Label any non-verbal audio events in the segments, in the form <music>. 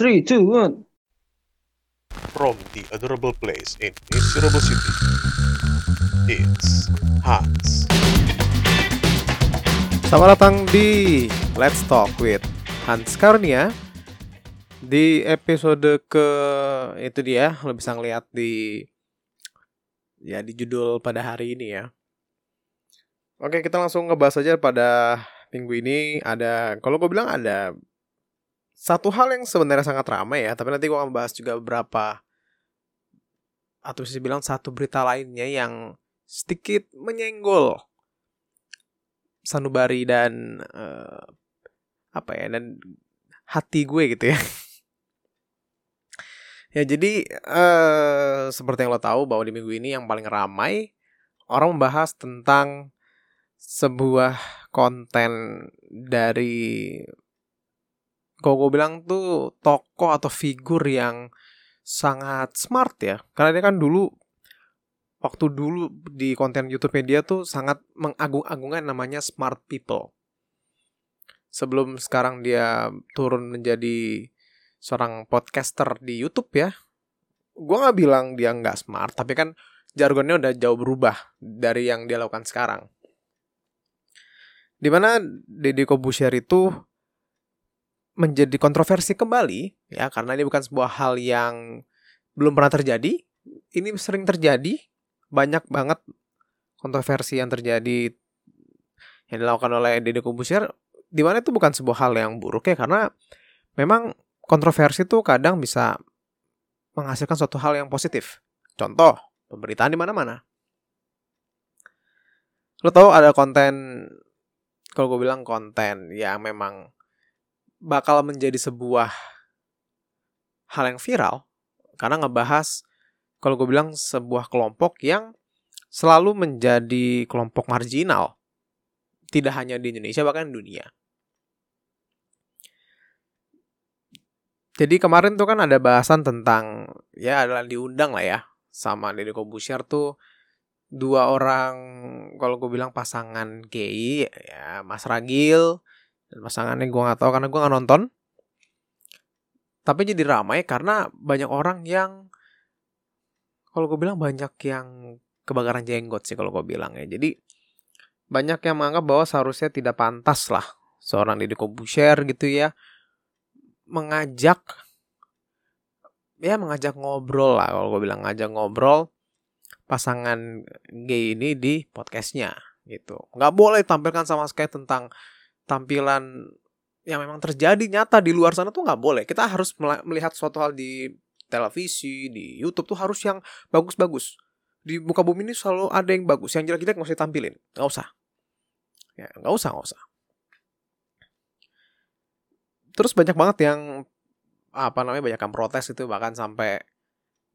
Three, two, one. From the adorable place in miserable city, it's Hans. Selamat datang di Let's Talk with Hans Karnia Di episode ke itu dia Lo bisa ngeliat di Ya di judul pada hari ini ya Oke kita langsung ngebahas aja pada minggu ini Ada Kalau gue bilang ada Satu hal yang sebenarnya sangat ramai ya Tapi nanti gue akan bahas juga beberapa Atau bisa bilang satu berita lainnya yang Sedikit menyenggol sanubari dan uh, apa ya dan hati gue gitu ya. <laughs> ya jadi uh, seperti yang lo tahu bahwa di minggu ini yang paling ramai orang membahas tentang sebuah konten dari kalau gue bilang tuh tokoh atau figur yang sangat smart ya karena dia kan dulu waktu dulu di konten YouTube media tuh sangat mengagung-agungkan namanya smart people. Sebelum sekarang dia turun menjadi seorang podcaster di YouTube ya, gue nggak bilang dia nggak smart, tapi kan jargonnya udah jauh berubah dari yang dia lakukan sekarang. Di mana Deddy Kobusier itu menjadi kontroversi kembali ya karena ini bukan sebuah hal yang belum pernah terjadi, ini sering terjadi banyak banget kontroversi yang terjadi yang dilakukan oleh Deddy Kobusier di mana itu bukan sebuah hal yang buruk ya karena memang kontroversi itu kadang bisa menghasilkan suatu hal yang positif. Contoh, pemberitaan di mana-mana. Lo tau ada konten kalau gue bilang konten yang memang bakal menjadi sebuah hal yang viral karena ngebahas kalau gue bilang sebuah kelompok yang selalu menjadi kelompok marginal. Tidak hanya di Indonesia, bahkan di dunia. Jadi kemarin tuh kan ada bahasan tentang, ya adalah diundang lah ya, sama Deddy Kobusier tuh dua orang, kalau gue bilang pasangan gay, ya Mas Ragil, dan pasangannya gue gak tahu karena gue gak nonton. Tapi jadi ramai karena banyak orang yang kalau gue bilang banyak yang kebakaran jenggot sih kalau gue bilang ya. Jadi banyak yang menganggap bahwa seharusnya tidak pantas lah seorang Deddy Kobusier gitu ya mengajak ya mengajak ngobrol lah kalau gue bilang ngajak ngobrol pasangan gay ini di podcastnya gitu nggak boleh tampilkan sama sekali tentang tampilan yang memang terjadi nyata di luar sana tuh nggak boleh kita harus melihat suatu hal di televisi, di YouTube tuh harus yang bagus-bagus. Di muka bumi ini selalu ada yang bagus, yang jelek-jelek nggak usah ditampilin, nggak usah. Ya, nggak usah, nggak usah. Terus banyak banget yang apa namanya banyak yang protes itu bahkan sampai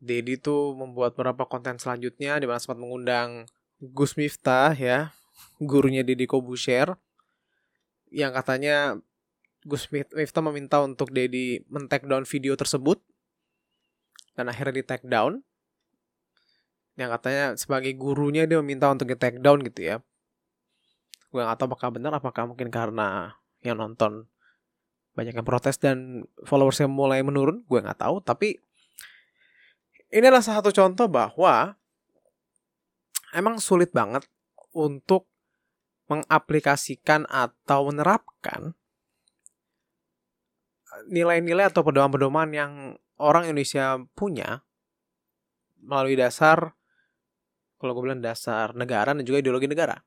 Dedi tuh membuat beberapa konten selanjutnya di mana sempat mengundang Gus Miftah ya, gurunya Dedi Kobusier yang katanya Gus Miftah meminta untuk Dedi men-take down video tersebut. Dan akhirnya di take down. Yang katanya sebagai gurunya dia meminta untuk di take down gitu ya. Gue gak tahu apakah benar apakah mungkin karena yang nonton banyak yang protes dan followersnya mulai menurun gue nggak tahu. Tapi ini adalah satu contoh bahwa emang sulit banget untuk mengaplikasikan atau menerapkan nilai-nilai atau pedoman-pedoman yang orang Indonesia punya melalui dasar kalau gue bilang dasar negara dan juga ideologi negara.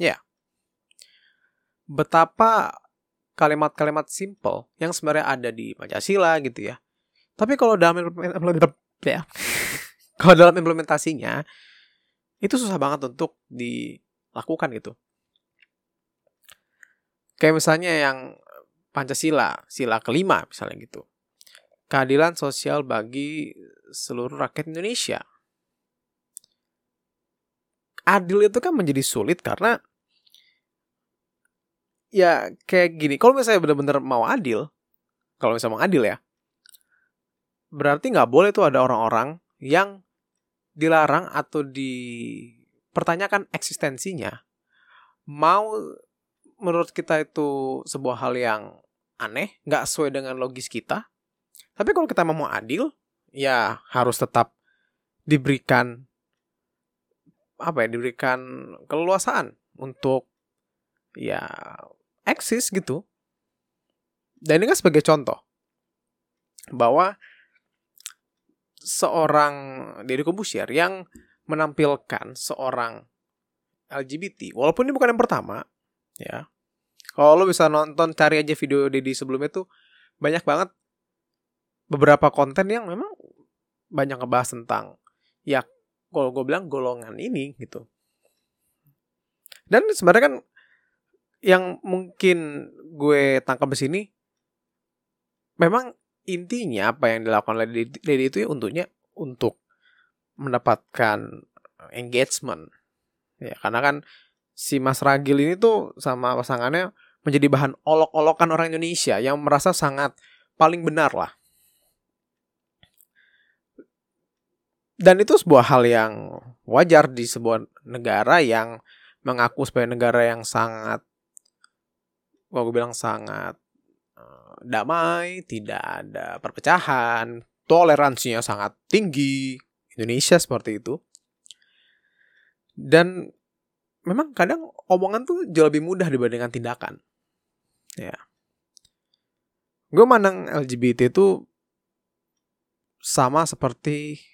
Ya. Betapa kalimat-kalimat simple yang sebenarnya ada di Pancasila gitu ya. Tapi kalau dalam ya, <laughs> kalau dalam implementasinya itu susah banget untuk dilakukan gitu. Kayak misalnya yang Pancasila, sila kelima misalnya gitu keadilan sosial bagi seluruh rakyat Indonesia. Adil itu kan menjadi sulit karena ya kayak gini. Kalau misalnya benar-benar mau adil, kalau misalnya mau adil ya, berarti nggak boleh tuh ada orang-orang yang dilarang atau dipertanyakan eksistensinya. Mau menurut kita itu sebuah hal yang aneh, nggak sesuai dengan logis kita. Tapi kalau kita mau adil, ya harus tetap diberikan apa ya, diberikan keleluasaan untuk ya eksis gitu. Dan ini kan sebagai contoh bahwa seorang Deddy Kobusier yang menampilkan seorang LGBT, walaupun ini bukan yang pertama, ya. Kalau lo bisa nonton cari aja video Deddy sebelumnya tuh banyak banget beberapa konten yang memang banyak ngebahas tentang ya kalau gue bilang golongan ini gitu. Dan sebenarnya kan yang mungkin gue tangkap di sini memang intinya apa yang dilakukan oleh Deddy itu ya untuknya untuk mendapatkan engagement. Ya, karena kan si Mas Ragil ini tuh sama pasangannya menjadi bahan olok-olokan orang Indonesia yang merasa sangat paling benar lah. Dan itu sebuah hal yang wajar di sebuah negara yang mengaku sebagai negara yang sangat, gua gue bilang sangat uh, damai, tidak ada perpecahan, toleransinya sangat tinggi, Indonesia seperti itu. Dan memang kadang omongan tuh jauh lebih mudah dibandingkan tindakan. Ya. Gue mandang LGBT itu sama seperti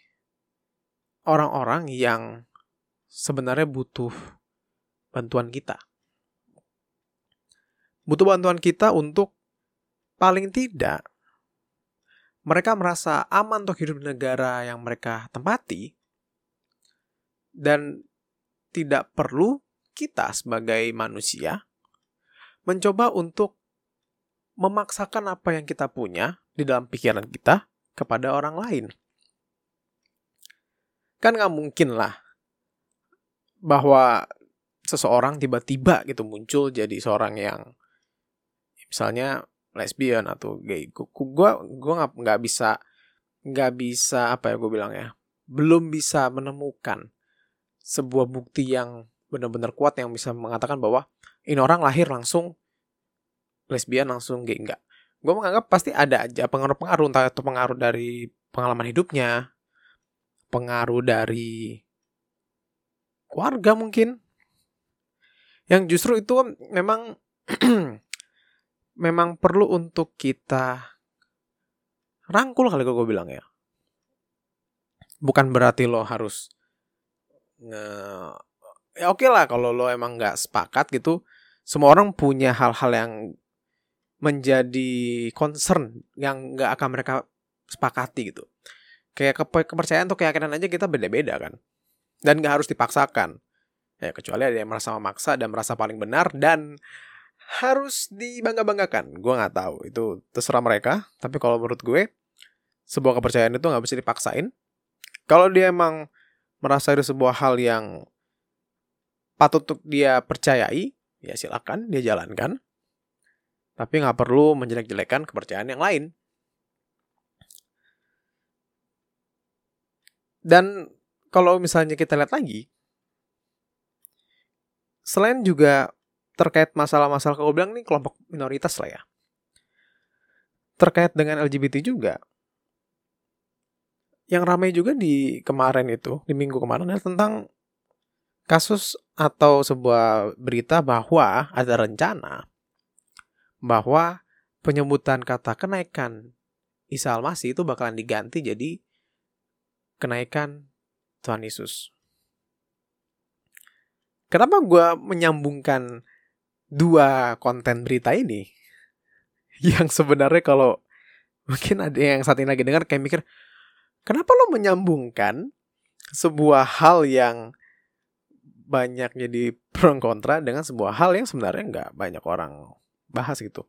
orang-orang yang sebenarnya butuh bantuan kita. Butuh bantuan kita untuk paling tidak mereka merasa aman untuk hidup di negara yang mereka tempati dan tidak perlu kita sebagai manusia mencoba untuk memaksakan apa yang kita punya di dalam pikiran kita kepada orang lain. Kan nggak mungkin lah bahwa seseorang tiba-tiba gitu muncul jadi seorang yang misalnya lesbian atau gay. Gue gue nggak nggak bisa nggak bisa apa ya gue bilang ya belum bisa menemukan sebuah bukti yang benar-benar kuat yang bisa mengatakan bahwa ini orang lahir langsung lesbian langsung gay enggak gue menganggap pasti ada aja pengaruh-pengaruh entah itu pengaruh dari pengalaman hidupnya pengaruh dari keluarga mungkin. Yang justru itu memang <clears throat> memang perlu untuk kita rangkul kali gue bilang ya. Bukan berarti lo harus nge ya oke okay lah kalau lo emang nggak sepakat gitu. Semua orang punya hal-hal yang menjadi concern yang nggak akan mereka sepakati gitu. Kayak kepercayaan atau keyakinan aja kita beda-beda kan. Dan nggak harus dipaksakan. Ya kecuali ada yang merasa memaksa dan merasa paling benar dan harus dibangga-banggakan. Gue nggak tahu itu terserah mereka. Tapi kalau menurut gue sebuah kepercayaan itu nggak bisa dipaksain. Kalau dia emang merasa itu sebuah hal yang patut untuk dia percayai, ya silakan dia jalankan. Tapi nggak perlu menjelek-jelekan kepercayaan yang lain. Dan kalau misalnya kita lihat lagi, selain juga terkait masalah-masalah kalau bilang nih kelompok minoritas lah ya. Terkait dengan LGBT juga. Yang ramai juga di kemarin itu, di minggu kemarin adalah tentang kasus atau sebuah berita bahwa ada rencana bahwa penyebutan kata kenaikan Isa Al-Masih itu bakalan diganti jadi kenaikan Tuhan Yesus. Kenapa gue menyambungkan dua konten berita ini yang sebenarnya kalau mungkin ada yang saat ini lagi dengar kayak mikir kenapa lo menyambungkan sebuah hal yang banyak jadi pro kontra dengan sebuah hal yang sebenarnya nggak banyak orang bahas gitu.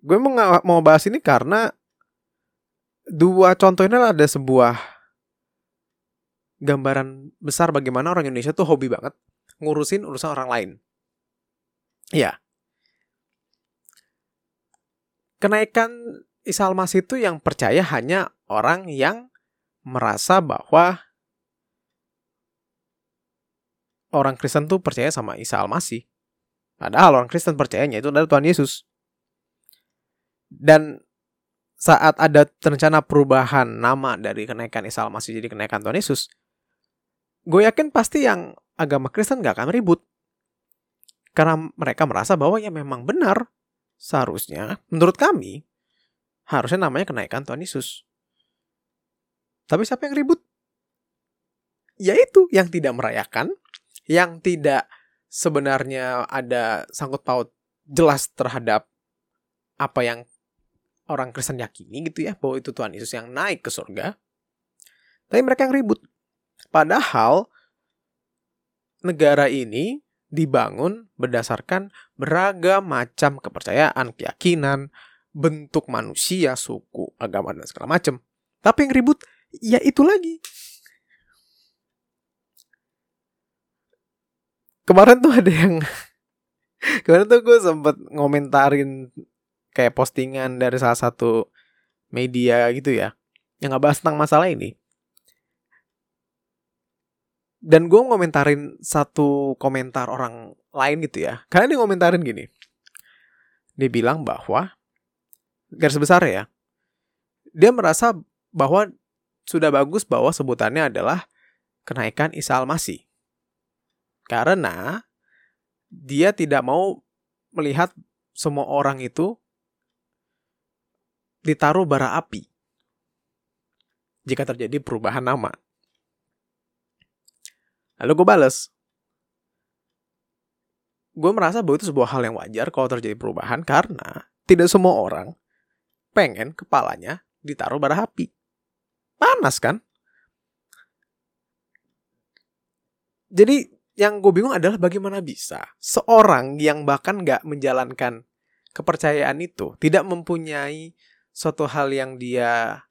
Gue mau mau bahas ini karena dua contoh ini ada sebuah gambaran besar bagaimana orang Indonesia tuh hobi banget ngurusin urusan orang lain. Iya. Kenaikan Isa Almasih itu yang percaya hanya orang yang merasa bahwa orang Kristen tuh percaya sama Isa Almasih. Padahal orang Kristen percayanya itu adalah Tuhan Yesus. Dan saat ada rencana perubahan nama dari kenaikan Isa Al-Masih jadi kenaikan Tuhan Yesus, gue yakin pasti yang agama Kristen gak akan ribut. Karena mereka merasa bahwa ya memang benar. Seharusnya, menurut kami, harusnya namanya kenaikan Tuhan Yesus. Tapi siapa yang ribut? Yaitu yang tidak merayakan, yang tidak sebenarnya ada sangkut paut jelas terhadap apa yang orang Kristen yakini gitu ya bahwa itu Tuhan Yesus yang naik ke surga. Tapi mereka yang ribut. Padahal negara ini dibangun berdasarkan beragam macam kepercayaan, keyakinan, bentuk manusia, suku, agama dan segala macam. Tapi yang ribut ya itu lagi. Kemarin tuh ada yang <laughs> kemarin tuh gue sempet ngomentarin kayak postingan dari salah satu media gitu ya yang ngebahas tentang masalah ini dan gue ngomentarin satu komentar orang lain gitu ya. Karena dia ngomentarin gini. Dia bilang bahwa garis besar ya dia merasa bahwa sudah bagus bahwa sebutannya adalah kenaikan Isa Al-Masih. Karena dia tidak mau melihat semua orang itu ditaruh bara api. Jika terjadi perubahan nama. Lalu gue bales. Gue merasa bahwa itu sebuah hal yang wajar kalau terjadi perubahan karena tidak semua orang pengen kepalanya ditaruh bara api. Panas kan? Jadi yang gue bingung adalah bagaimana bisa seorang yang bahkan gak menjalankan kepercayaan itu tidak mempunyai suatu hal yang dia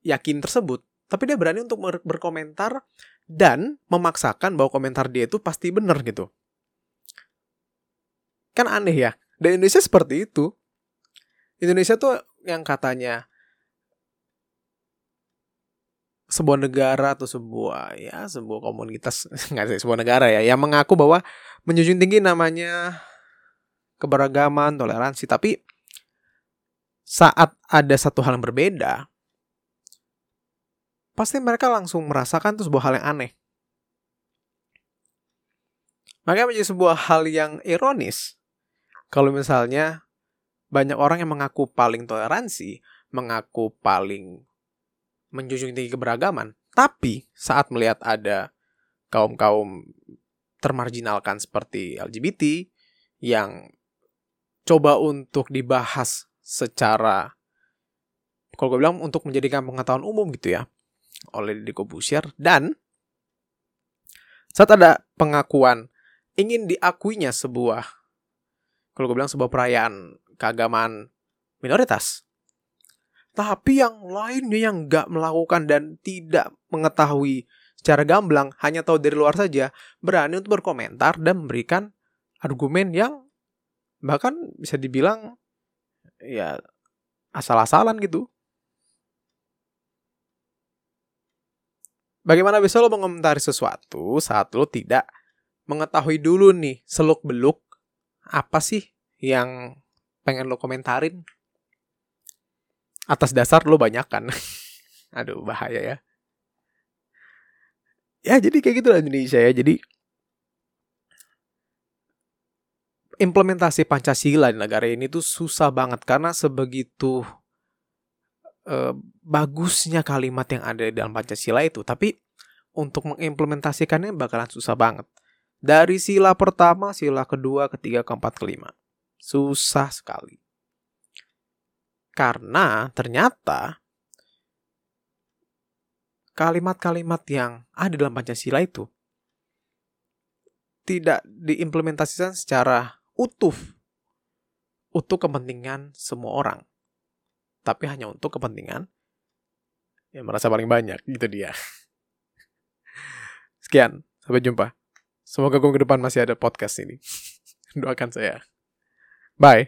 yakin tersebut, tapi dia berani untuk ber berkomentar dan memaksakan bahwa komentar dia itu pasti benar gitu. Kan aneh ya. Dan Indonesia seperti itu. Indonesia tuh yang katanya sebuah negara atau sebuah ya sebuah komunitas <laughs> nggak sih sebuah negara ya yang mengaku bahwa menjunjung tinggi namanya keberagaman toleransi tapi saat ada satu hal yang berbeda, pasti mereka langsung merasakan itu sebuah hal yang aneh. Makanya menjadi sebuah hal yang ironis kalau misalnya banyak orang yang mengaku paling toleransi, mengaku paling menjunjung tinggi keberagaman, tapi saat melihat ada kaum-kaum termarginalkan seperti LGBT yang coba untuk dibahas secara kalau gue bilang untuk menjadikan pengetahuan umum gitu ya oleh Deddy Kobusier dan saat ada pengakuan ingin diakuinya sebuah kalau gue bilang sebuah perayaan keagamaan minoritas tapi yang lainnya yang nggak melakukan dan tidak mengetahui secara gamblang hanya tahu dari luar saja berani untuk berkomentar dan memberikan argumen yang bahkan bisa dibilang ya asal-asalan gitu. Bagaimana bisa lo mengomentari sesuatu saat lo tidak mengetahui dulu nih seluk-beluk apa sih yang pengen lo komentarin? Atas dasar lo banyak kan. <laughs> Aduh bahaya ya. Ya jadi kayak gitu lah Indonesia ya. Jadi implementasi Pancasila di negara ini tuh susah banget karena sebegitu uh, bagusnya kalimat yang ada di dalam Pancasila itu, tapi untuk mengimplementasikannya bakalan susah banget. Dari sila pertama, sila kedua, ketiga, keempat, kelima. Susah sekali. Karena ternyata kalimat-kalimat yang ada dalam Pancasila itu tidak diimplementasikan secara utuh untuk kepentingan semua orang. Tapi hanya untuk kepentingan yang merasa paling banyak, gitu dia. <laughs> Sekian, sampai jumpa. Semoga ke depan masih ada podcast ini. <laughs> Doakan saya. Bye.